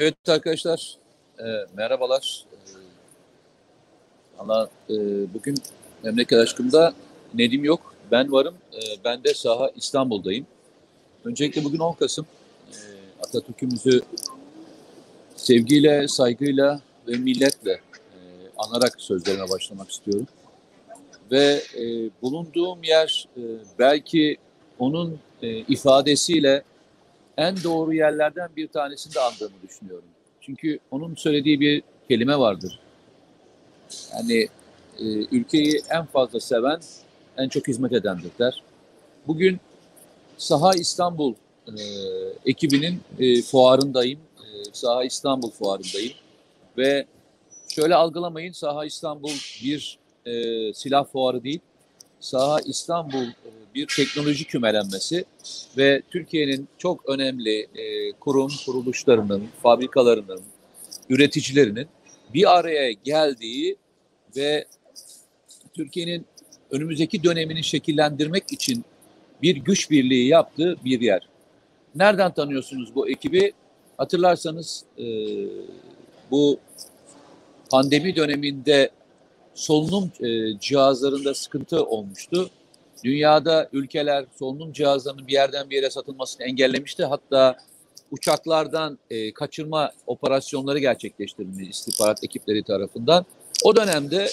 Evet arkadaşlar, e, merhabalar. E, Valla e, bugün memleket aşkımda Nedim yok, ben varım. E, ben de saha İstanbul'dayım. Öncelikle bugün 10 Kasım. E, Atatürk'ümüzü sevgiyle, saygıyla ve milletle e, anarak sözlerime başlamak istiyorum. Ve e, bulunduğum yer e, belki onun e, ifadesiyle en doğru yerlerden bir tanesini de andığımı düşünüyorum. Çünkü onun söylediği bir kelime vardır. Yani e, ülkeyi en fazla seven, en çok hizmet edendir der. Bugün Saha İstanbul e, ekibinin e, fuarındayım. E, Saha İstanbul fuarındayım. Ve şöyle algılamayın, Saha İstanbul bir e, silah fuarı değil. Saha İstanbul e, bir teknoloji kümelenmesi ve Türkiye'nin çok önemli e, kurum kuruluşlarının, fabrikalarının, üreticilerinin bir araya geldiği ve Türkiye'nin önümüzdeki dönemini şekillendirmek için bir güç birliği yaptığı bir yer. Nereden tanıyorsunuz bu ekibi? Hatırlarsanız e, bu pandemi döneminde solunum e, cihazlarında sıkıntı olmuştu. Dünyada ülkeler solunum cihazlarının bir yerden bir yere satılmasını engellemişti. Hatta uçaklardan e, kaçırma operasyonları gerçekleştirildi istihbarat ekipleri tarafından. O dönemde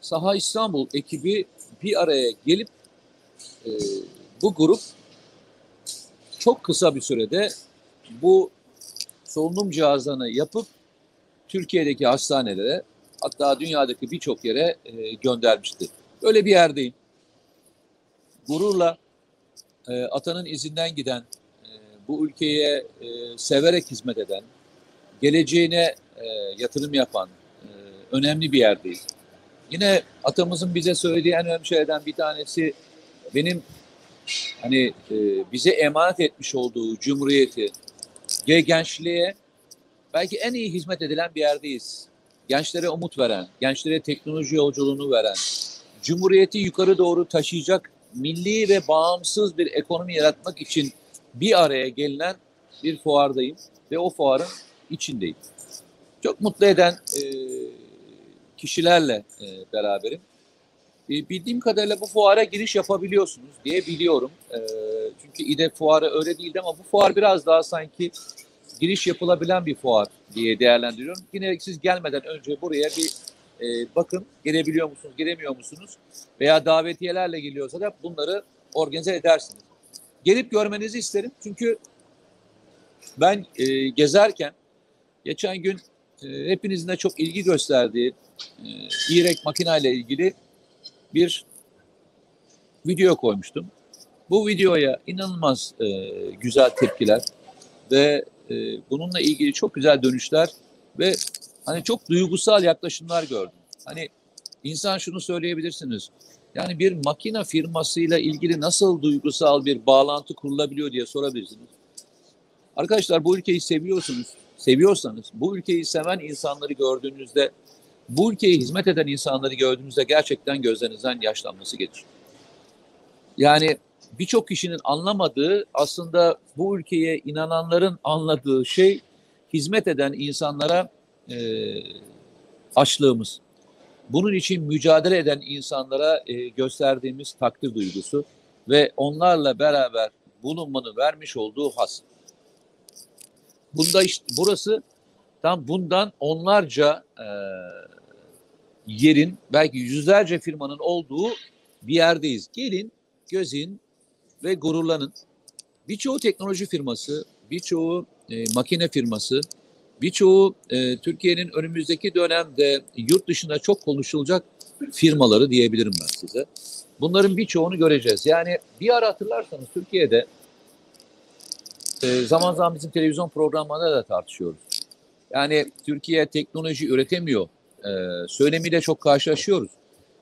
Saha İstanbul ekibi bir araya gelip e, bu grup çok kısa bir sürede bu solunum cihazlarını yapıp Türkiye'deki hastanelere hatta dünyadaki birçok yere e, göndermişti. Öyle bir yerdeyim gururla e, atanın izinden giden, e, bu ülkeye e, severek hizmet eden, geleceğine e, yatırım yapan e, önemli bir yerdeyiz. Yine atamızın bize söylediği en önemli şeylerden bir tanesi benim hani e, bize emanet etmiş olduğu cumhuriyeti gençliğe belki en iyi hizmet edilen bir yerdeyiz. Gençlere umut veren, gençlere teknoloji yolculuğunu veren, cumhuriyeti yukarı doğru taşıyacak milli ve bağımsız bir ekonomi yaratmak için bir araya gelinen bir fuardayım ve o fuarın içindeyim. Çok mutlu eden e, kişilerle e, beraberim. E, bildiğim kadarıyla bu fuara giriş yapabiliyorsunuz diye biliyorum. E, çünkü İDE fuarı öyle değildi ama bu fuar biraz daha sanki giriş yapılabilen bir fuar diye değerlendiriyorum. Yine siz gelmeden önce buraya bir e, bakın girebiliyor musunuz, giremiyor musunuz? Veya davetiyelerle geliyorsa da bunları organize edersiniz. Gelip görmenizi isterim. Çünkü ben e, gezerken geçen gün e, hepinizin de çok ilgi gösterdiği e, İrek makina ile ilgili bir video koymuştum. Bu videoya inanılmaz e, güzel tepkiler ve e, bununla ilgili çok güzel dönüşler ve hani çok duygusal yaklaşımlar gördüm. Hani insan şunu söyleyebilirsiniz. Yani bir makine firmasıyla ilgili nasıl duygusal bir bağlantı kurulabiliyor diye sorabilirsiniz. Arkadaşlar bu ülkeyi seviyorsunuz. Seviyorsanız bu ülkeyi seven insanları gördüğünüzde bu ülkeye hizmet eden insanları gördüğünüzde gerçekten gözlerinizden yaşlanması gelir. Yani birçok kişinin anlamadığı aslında bu ülkeye inananların anladığı şey hizmet eden insanlara e, açlığımız. Bunun için mücadele eden insanlara e, gösterdiğimiz takdir duygusu ve onlarla beraber bulunmanın vermiş olduğu has. Bunda işte burası tam bundan onlarca e, yerin belki yüzlerce firmanın olduğu bir yerdeyiz. Gelin, gözün ve gururlanın. Birçoğu teknoloji firması, birçoğu e, makine firması, birçoğu e, Türkiye'nin önümüzdeki dönemde yurt dışında çok konuşulacak firmaları diyebilirim ben size. Bunların birçoğunu göreceğiz. Yani bir ara hatırlarsanız Türkiye'de e, zaman zaman bizim televizyon programlarında da tartışıyoruz. Yani Türkiye teknoloji üretemiyor e, söylemiyle çok karşılaşıyoruz.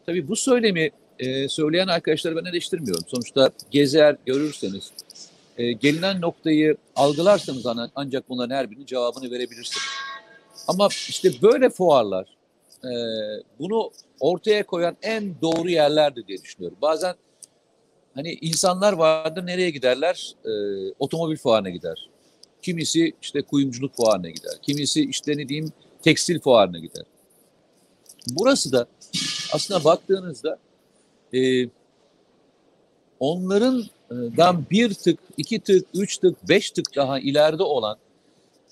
Tabii bu söylemi e, söyleyen arkadaşları ben eleştirmiyorum. Sonuçta gezer görürseniz e, gelinen noktayı algılarsanız ancak bunların her birinin cevabını verebilirsiniz. Ama işte böyle fuarlar e, bunu ortaya koyan en doğru yerlerdi diye düşünüyorum. Bazen hani insanlar vardır nereye giderler? E, otomobil fuarına gider. Kimisi işte kuyumculuk fuarına gider. Kimisi işte ne diyeyim tekstil fuarına gider. Burası da aslında baktığınızda e, onlarından bir tık, iki tık, üç tık, beş tık daha ileride olan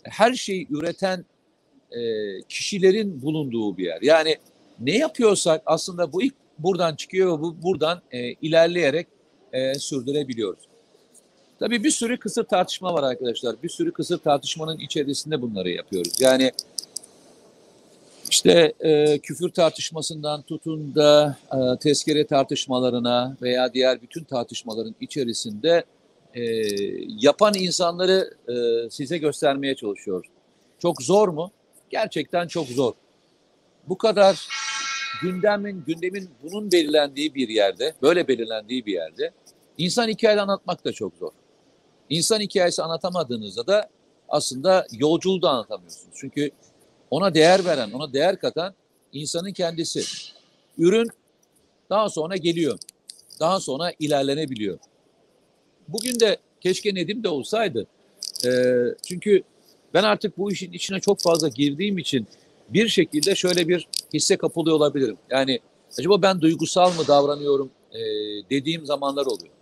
her şeyi üreten e, kişilerin bulunduğu bir yer. Yani ne yapıyorsak aslında bu ilk buradan çıkıyor ve bu buradan e, ilerleyerek e, sürdürebiliyoruz. Tabii bir sürü kısır tartışma var arkadaşlar. Bir sürü kısır tartışmanın içerisinde bunları yapıyoruz. Yani işte e, küfür tartışmasından tutun da e, tezkere tartışmalarına veya diğer bütün tartışmaların içerisinde e, yapan insanları e, size göstermeye çalışıyoruz. Çok zor mu? Gerçekten çok zor. Bu kadar gündemin gündemin bunun belirlendiği bir yerde, böyle belirlendiği bir yerde insan hikaye anlatmak da çok zor. İnsan hikayesi anlatamadığınızda da aslında yolculuğu da anlatamıyorsunuz. Çünkü ona değer veren, ona değer katan insanın kendisi. Ürün daha sonra geliyor. Daha sonra ilerlenebiliyor. Bugün de keşke Nedim de olsaydı. E, çünkü ben artık bu işin içine çok fazla girdiğim için bir şekilde şöyle bir hisse kapılıyor olabilirim. Yani acaba ben duygusal mı davranıyorum e, dediğim zamanlar oluyor.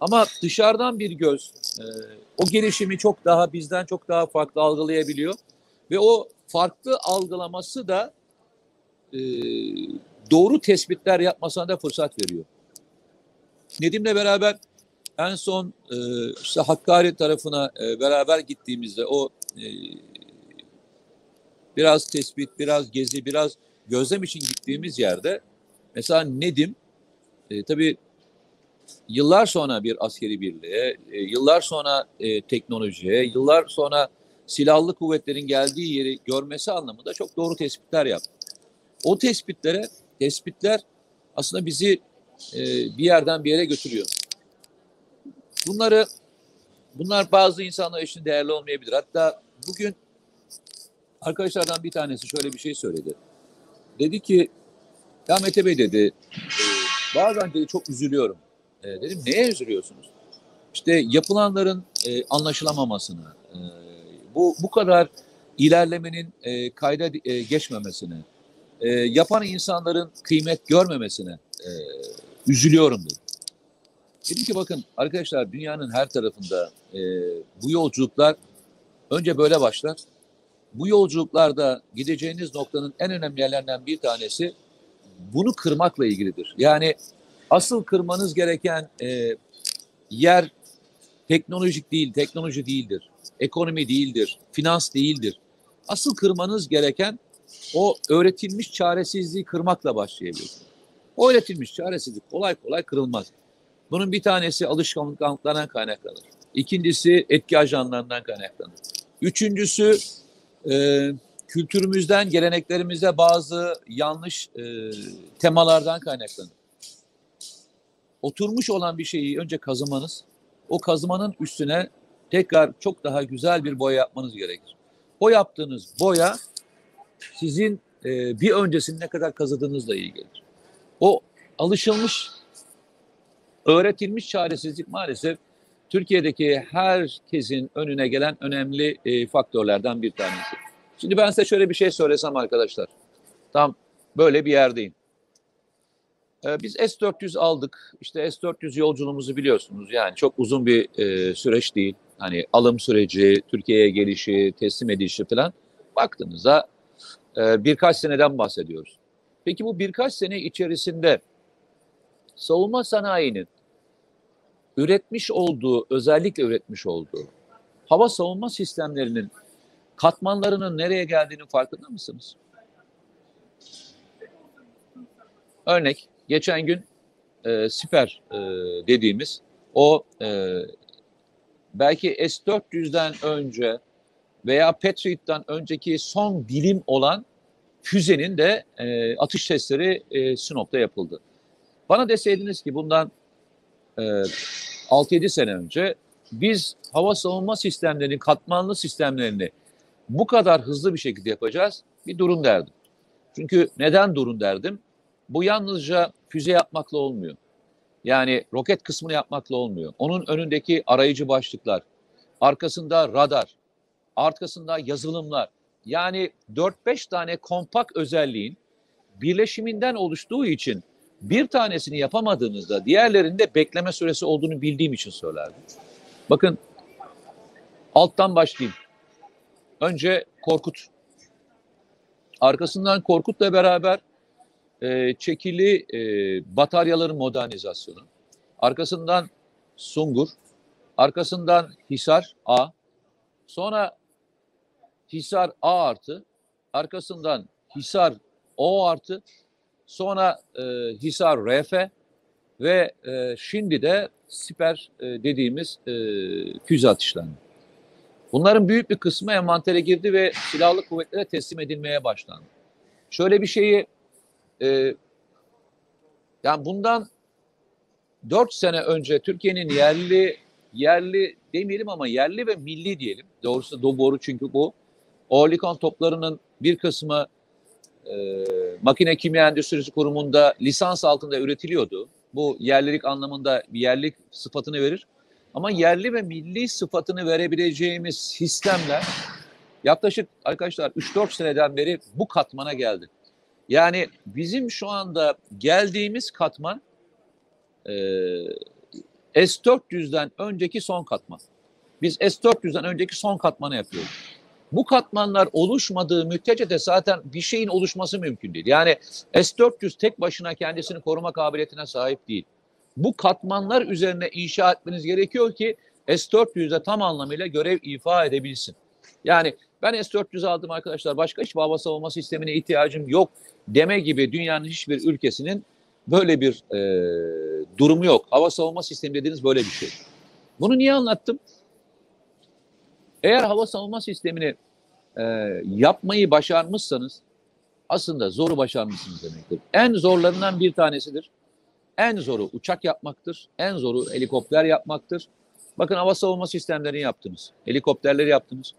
Ama dışarıdan bir göz e, o gelişimi çok daha bizden çok daha farklı algılayabiliyor. Ve o farklı algılaması da e, doğru tespitler yapmasına da fırsat veriyor. Nedim'le beraber en son e, işte Hakkari tarafına e, beraber gittiğimizde o e, biraz tespit, biraz gezi, biraz gözlem için gittiğimiz yerde mesela Nedim e, tabii yıllar sonra bir askeri birliğe, e, yıllar sonra e, teknolojiye, yıllar sonra silahlı kuvvetlerin geldiği yeri görmesi anlamında çok doğru tespitler yaptı. O tespitlere, tespitler aslında bizi e, bir yerden bir yere götürüyor. Bunları, bunlar bazı insanlar için değerli olmayabilir. Hatta bugün arkadaşlardan bir tanesi şöyle bir şey söyledi. Dedi ki, ya Mete Bey dedi, e, bazen dedi çok üzülüyorum. E, dedim neye üzülüyorsunuz? İşte yapılanların e, anlaşılamamasını, e, bu bu kadar ilerlemenin e, kayda e, geçmemesine, e, yapan insanların kıymet görmemesine e, üzülüyorum dedim. Dedim ki bakın arkadaşlar dünyanın her tarafında e, bu yolculuklar önce böyle başlar. Bu yolculuklarda gideceğiniz noktanın en önemli yerlerinden bir tanesi bunu kırmakla ilgilidir. Yani asıl kırmanız gereken e, yer teknolojik değil, teknoloji değildir ekonomi değildir, finans değildir. Asıl kırmanız gereken o öğretilmiş çaresizliği kırmakla başlayabilir. O öğretilmiş çaresizlik kolay kolay kırılmaz. Bunun bir tanesi alışkanlıklardan kaynaklanır. İkincisi etki ajanlarından kaynaklanır. Üçüncüsü e, kültürümüzden, geleneklerimizde bazı yanlış e, temalardan kaynaklanır. Oturmuş olan bir şeyi önce kazımanız, o kazımanın üstüne tekrar çok daha güzel bir boya yapmanız gerekir. O yaptığınız boya sizin e, bir öncesini ne kadar kazıdığınızla ilgilidir. O alışılmış, öğretilmiş çaresizlik maalesef Türkiye'deki herkesin önüne gelen önemli e, faktörlerden bir tanesi. Şimdi ben size şöyle bir şey söylesem arkadaşlar. Tam böyle bir yerdeyim. Ee, biz S-400 aldık. İşte S-400 yolculuğumuzu biliyorsunuz. Yani çok uzun bir e, süreç değil. Hani alım süreci, Türkiye'ye gelişi, teslim edilişi falan. Baktığınızda e, birkaç seneden bahsediyoruz. Peki bu birkaç sene içerisinde savunma sanayinin üretmiş olduğu, özellikle üretmiş olduğu hava savunma sistemlerinin katmanlarının nereye geldiğini farkında mısınız? Örnek geçen gün e, siper e, dediğimiz o e, belki S-400'den önce veya Patriot'tan önceki son bilim olan füzenin de e, atış testleri e, Sinop'ta yapıldı. Bana deseydiniz ki bundan e, 6-7 sene önce biz hava savunma sistemlerinin katmanlı sistemlerini bu kadar hızlı bir şekilde yapacağız bir durun derdim. Çünkü neden durun derdim? Bu yalnızca füze yapmakla olmuyor. Yani roket kısmını yapmakla olmuyor. Onun önündeki arayıcı başlıklar, arkasında radar, arkasında yazılımlar. Yani 4-5 tane kompak özelliğin birleşiminden oluştuğu için bir tanesini yapamadığınızda diğerlerinde bekleme süresi olduğunu bildiğim için söylerdim. Bakın alttan başlayayım. Önce Korkut. Arkasından Korkut'la beraber e, çekili e, bataryaların modernizasyonu. Arkasından Sungur. Arkasından Hisar A. Sonra Hisar A artı. Arkasından Hisar O artı. Sonra e, Hisar RF ve e, şimdi de siper e, dediğimiz e, füze atışlarını. Bunların büyük bir kısmı envantere girdi ve silahlı kuvvetlere teslim edilmeye başlandı. Şöyle bir şeyi e, yani bundan dört sene önce Türkiye'nin yerli yerli demeyelim ama yerli ve milli diyelim. Doğrusu doğru çünkü bu. Oerlikon toplarının bir kısmı e, makine kimya endüstrisi kurumunda lisans altında üretiliyordu. Bu yerlilik anlamında yerlilik sıfatını verir. Ama yerli ve milli sıfatını verebileceğimiz sistemler yaklaşık arkadaşlar 3-4 seneden beri bu katmana geldi. Yani bizim şu anda geldiğimiz katman e, S-400'den önceki son katman. Biz S-400'den önceki son katmanı yapıyoruz. Bu katmanlar oluşmadığı müddetçe de zaten bir şeyin oluşması mümkün değil. Yani S-400 tek başına kendisini koruma kabiliyetine sahip değil. Bu katmanlar üzerine inşa etmeniz gerekiyor ki S-400'de tam anlamıyla görev ifa edebilsin. Yani ben S-400 aldım arkadaşlar başka hiçbir hava savunma sistemine ihtiyacım yok deme gibi dünyanın hiçbir ülkesinin böyle bir e, durumu yok. Hava savunma sistemi dediğiniz böyle bir şey. Bunu niye anlattım? Eğer hava savunma sistemini e, yapmayı başarmışsanız aslında zoru başarmışsınız demektir. En zorlarından bir tanesidir. En zoru uçak yapmaktır. En zoru helikopter yapmaktır. Bakın hava savunma sistemlerini yaptınız. Helikopterleri yaptınız.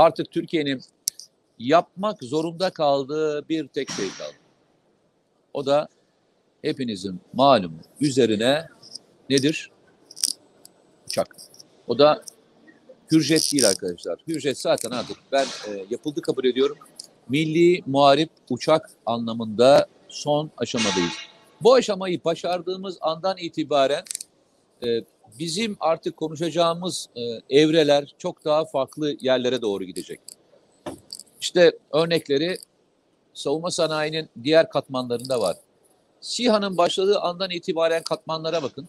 Artık Türkiye'nin yapmak zorunda kaldığı bir tek şey kaldı. O da hepinizin malum üzerine nedir? Uçak. O da Hürjet değil arkadaşlar. Hürjet zaten artık ben e, yapıldı kabul ediyorum. Milli muharip uçak anlamında son aşamadayız. Bu aşamayı başardığımız andan itibaren e, bizim artık konuşacağımız e, evreler çok daha farklı yerlere doğru gidecek. İşte örnekleri savunma sanayinin diğer katmanlarında var. SİHA'nın başladığı andan itibaren katmanlara bakın.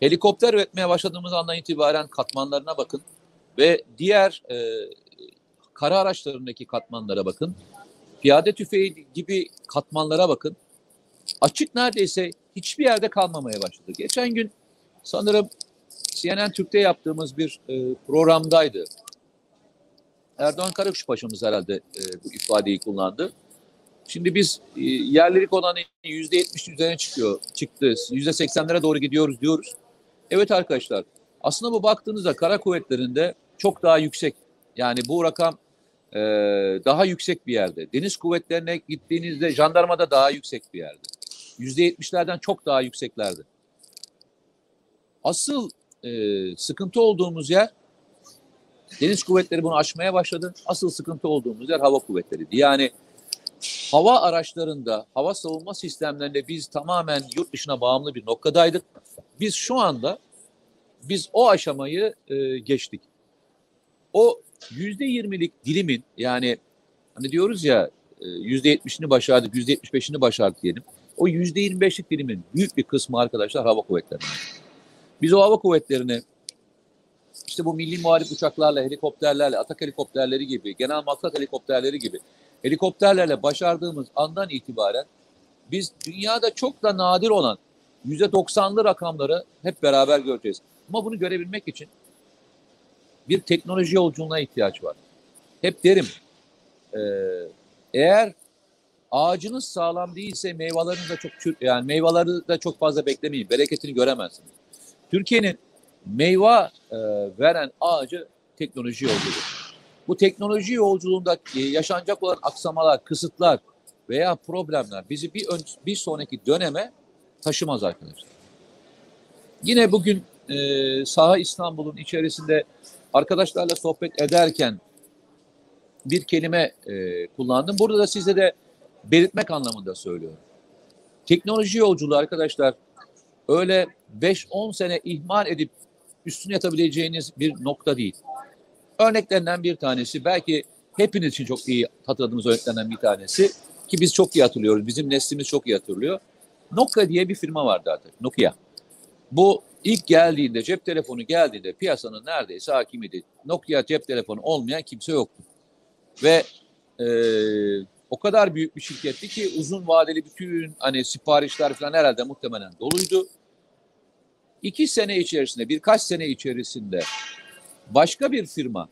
Helikopter üretmeye başladığımız andan itibaren katmanlarına bakın. Ve diğer e, kara araçlarındaki katmanlara bakın. Piyade tüfeği gibi katmanlara bakın. Açık neredeyse hiçbir yerde kalmamaya başladı. Geçen gün sanırım CNN Türk'te yaptığımız bir e, programdaydı. Erdoğan Karakuş Paşa'mız herhalde e, bu ifadeyi kullandı. Şimdi biz e, yerlilik olanı yüzde yetmiş üzerine çıkıyor, çıktı. Yüzde seksenlere doğru gidiyoruz diyoruz. Evet arkadaşlar, aslında bu baktığınızda kara kuvvetlerinde çok daha yüksek. Yani bu rakam e, daha yüksek bir yerde. Deniz kuvvetlerine gittiğinizde jandarmada daha yüksek bir yerde. Yüzde yetmişlerden çok daha yükseklerdi. Asıl e, sıkıntı olduğumuz yer deniz kuvvetleri bunu aşmaya başladı. Asıl sıkıntı olduğumuz yer hava kuvvetleriydi. Yani hava araçlarında, hava savunma sistemlerinde biz tamamen yurt dışına bağımlı bir noktadaydık. Biz şu anda biz o aşamayı e, geçtik. O yüzde yirmilik dilimin yani hani diyoruz ya e, yüzde yetmişini başardık, yüzde yetmiş beşini başardık diyelim. O yüzde yirmi beşlik dilimin büyük bir kısmı arkadaşlar hava kuvvetleri. Biz o hava kuvvetlerini işte bu milli muharip uçaklarla, helikopterlerle, atak helikopterleri gibi, genel maksat helikopterleri gibi helikopterlerle başardığımız andan itibaren biz dünyada çok da nadir olan yüzde doksanlı rakamları hep beraber göreceğiz. Ama bunu görebilmek için bir teknoloji yolculuğuna ihtiyaç var. Hep derim, e, eğer ağacınız sağlam değilse meyvelerini de çok yani meyveleri de çok fazla beklemeyin. Bereketini göremezsiniz. Türkiye'nin meyve e, veren ağacı teknoloji yolculuğu. Bu teknoloji yolculuğunda e, yaşanacak olan aksamalar, kısıtlar veya problemler bizi bir ön, bir sonraki döneme taşımaz arkadaşlar. Yine bugün e, Saha İstanbul'un içerisinde arkadaşlarla sohbet ederken bir kelime e, kullandım. Burada da size de belirtmek anlamında söylüyorum. Teknoloji yolculuğu arkadaşlar öyle 5-10 sene ihmal edip üstüne yatabileceğiniz bir nokta değil. Örneklerinden bir tanesi belki hepiniz için çok iyi hatırladığımız örneklerden bir tanesi ki biz çok iyi hatırlıyoruz. Bizim neslimiz çok iyi hatırlıyor. Nokia diye bir firma vardı artık. Nokia. Bu ilk geldiğinde cep telefonu geldiğinde piyasanın neredeyse hakimiydi. Nokia cep telefonu olmayan kimse yoktu. Ve e, o kadar büyük bir şirketti ki uzun vadeli bütün hani siparişler falan herhalde muhtemelen doluydu. İki sene içerisinde, birkaç sene içerisinde başka bir firma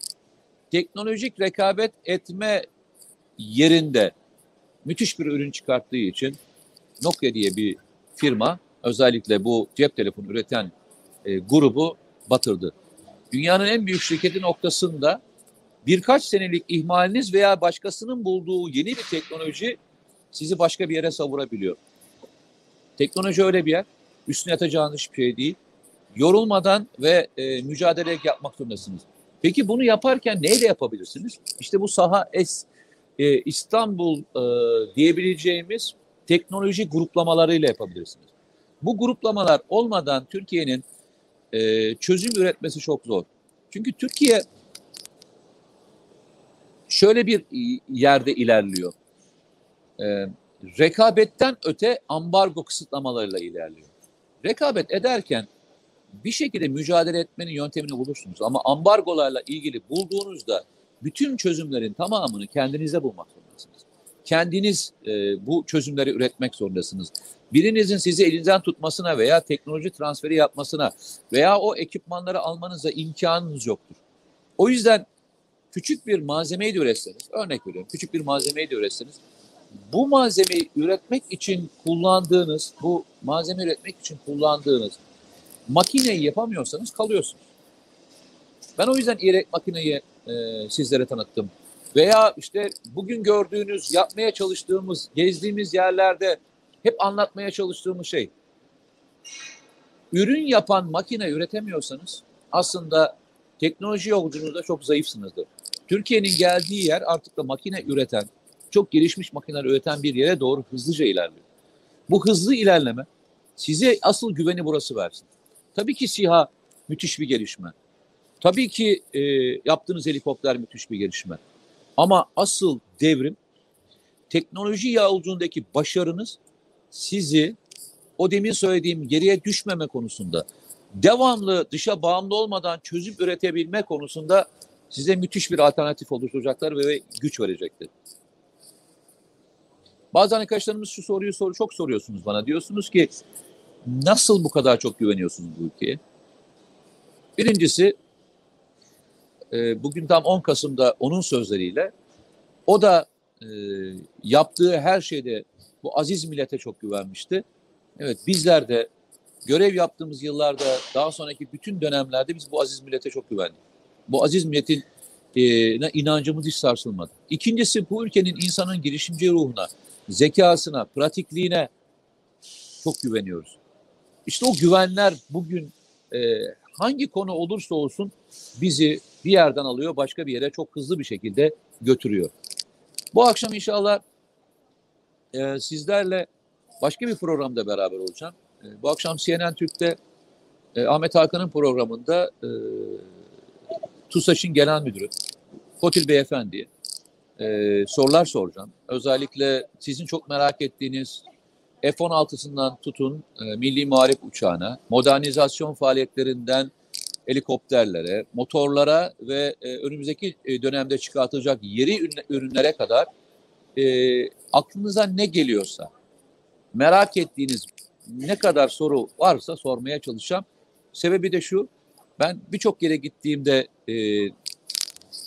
teknolojik rekabet etme yerinde müthiş bir ürün çıkarttığı için Nokia diye bir firma özellikle bu cep telefonu üreten e, grubu batırdı. Dünyanın en büyük şirketi noktasında birkaç senelik ihmaliniz veya başkasının bulduğu yeni bir teknoloji sizi başka bir yere savurabiliyor. Teknoloji öyle bir yer. Üstüne yatacağınız hiçbir şey değil. Yorulmadan ve e, mücadele yapmak zorundasınız. Peki bunu yaparken neyle yapabilirsiniz? İşte bu saha es e, İstanbul e, diyebileceğimiz teknoloji gruplamalarıyla yapabilirsiniz. Bu gruplamalar olmadan Türkiye'nin e, çözüm üretmesi çok zor. Çünkü Türkiye şöyle bir yerde ilerliyor. E, rekabetten öte ambargo kısıtlamalarıyla ilerliyor. Rekabet ederken bir şekilde mücadele etmenin yöntemini bulursunuz. Ama ambargolarla ilgili bulduğunuzda bütün çözümlerin tamamını kendinize bulmak zorundasınız. Kendiniz e, bu çözümleri üretmek zorundasınız. Birinizin sizi elinizden tutmasına veya teknoloji transferi yapmasına veya o ekipmanları almanıza imkanınız yoktur. O yüzden küçük bir malzemeyi de üretseniz, örnek veriyorum küçük bir malzemeyi de üretseniz, bu malzemeyi üretmek için kullandığınız, bu malzeme üretmek için kullandığınız makineyi yapamıyorsanız kalıyorsunuz. Ben o yüzden İrek makineyi e, sizlere tanıttım. Veya işte bugün gördüğünüz, yapmaya çalıştığımız, gezdiğimiz yerlerde hep anlatmaya çalıştığımız şey. Ürün yapan makine üretemiyorsanız aslında teknoloji yolculuğunda çok zayıfsınızdır. Türkiye'nin geldiği yer artık da makine üreten, çok gelişmiş makineler üreten bir yere doğru hızlıca ilerliyor. Bu hızlı ilerleme size asıl güveni burası versin. Tabii ki SİHA müthiş bir gelişme. Tabii ki e, yaptığınız helikopter müthiş bir gelişme. Ama asıl devrim teknoloji yolculuğundaki başarınız sizi o demin söylediğim geriye düşmeme konusunda devamlı dışa bağımlı olmadan çözüm üretebilme konusunda size müthiş bir alternatif oluşturacaklar ve güç verecektir. Bazı arkadaşlarımız şu soruyu soru çok soruyorsunuz bana. Diyorsunuz ki nasıl bu kadar çok güveniyorsunuz bu ülkeye? Birincisi e, bugün tam 10 Kasım'da onun sözleriyle o da e, yaptığı her şeyde bu aziz millete çok güvenmişti. Evet bizler de görev yaptığımız yıllarda daha sonraki bütün dönemlerde biz bu aziz millete çok güvendik. Bu aziz milletin e, inancımız hiç sarsılmadı. İkincisi bu ülkenin insanın girişimci ruhuna, zekasına, pratikliğine çok güveniyoruz. İşte o güvenler bugün e, hangi konu olursa olsun bizi bir yerden alıyor başka bir yere çok hızlı bir şekilde götürüyor. Bu akşam inşallah e, sizlerle başka bir programda beraber olacağım. E, bu akşam CNN Türk'te e, Ahmet Hakan'ın programında e, TUSAŞ'ın genel müdürü Kotil Beyefendi'ye e, sorular soracağım. Özellikle sizin çok merak ettiğiniz F-16'sından tutun e, Milli Muharip Uçağına, modernizasyon faaliyetlerinden helikopterlere, motorlara ve e, önümüzdeki e, dönemde çıkartılacak yeri ürünlere kadar e, aklınıza ne geliyorsa, merak ettiğiniz ne kadar soru varsa sormaya çalışacağım. Sebebi de şu, ben birçok yere gittiğimde e,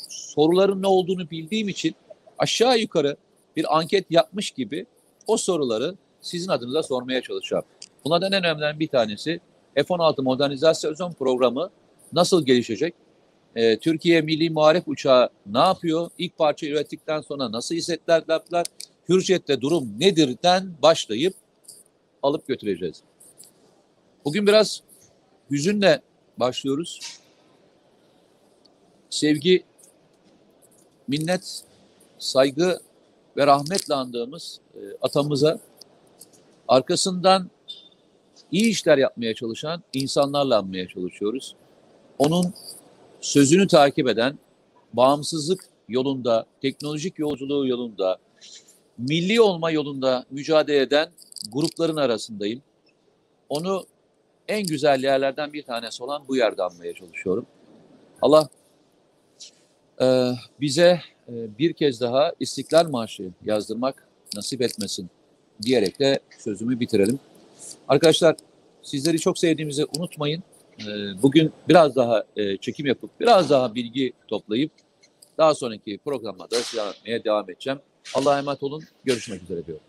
soruların ne olduğunu bildiğim için aşağı yukarı bir anket yapmış gibi o soruları sizin adınıza sormaya çalışacağım. Bunlardan en önemli bir tanesi F-16 modernizasyon programı nasıl gelişecek? Ee, Türkiye Milli Muharip Uçağı ne yapıyor? İlk parça ürettikten sonra nasıl yaptılar? Hürjet'te durum nedirden başlayıp alıp götüreceğiz. Bugün biraz hüzünle başlıyoruz. sevgi, minnet, saygı ve rahmetle andığımız e, atamıza arkasından iyi işler yapmaya çalışan insanlarla anmaya çalışıyoruz. Onun sözünü takip eden, bağımsızlık yolunda, teknolojik yolculuğu yolunda, milli olma yolunda mücadele eden grupların arasındayım. Onu en güzel yerlerden bir tanesi olan bu yerde anmaya çalışıyorum. Allah e, bize e, bir kez daha İstiklal Marşı yazdırmak nasip etmesin diyerek de sözümü bitirelim. Arkadaşlar sizleri çok sevdiğimizi unutmayın. E, bugün biraz daha e, çekim yapıp biraz daha bilgi toplayıp daha sonraki programlarda size anlatmaya devam edeceğim. Allah'a emanet olun. Görüşmek üzere diyorum.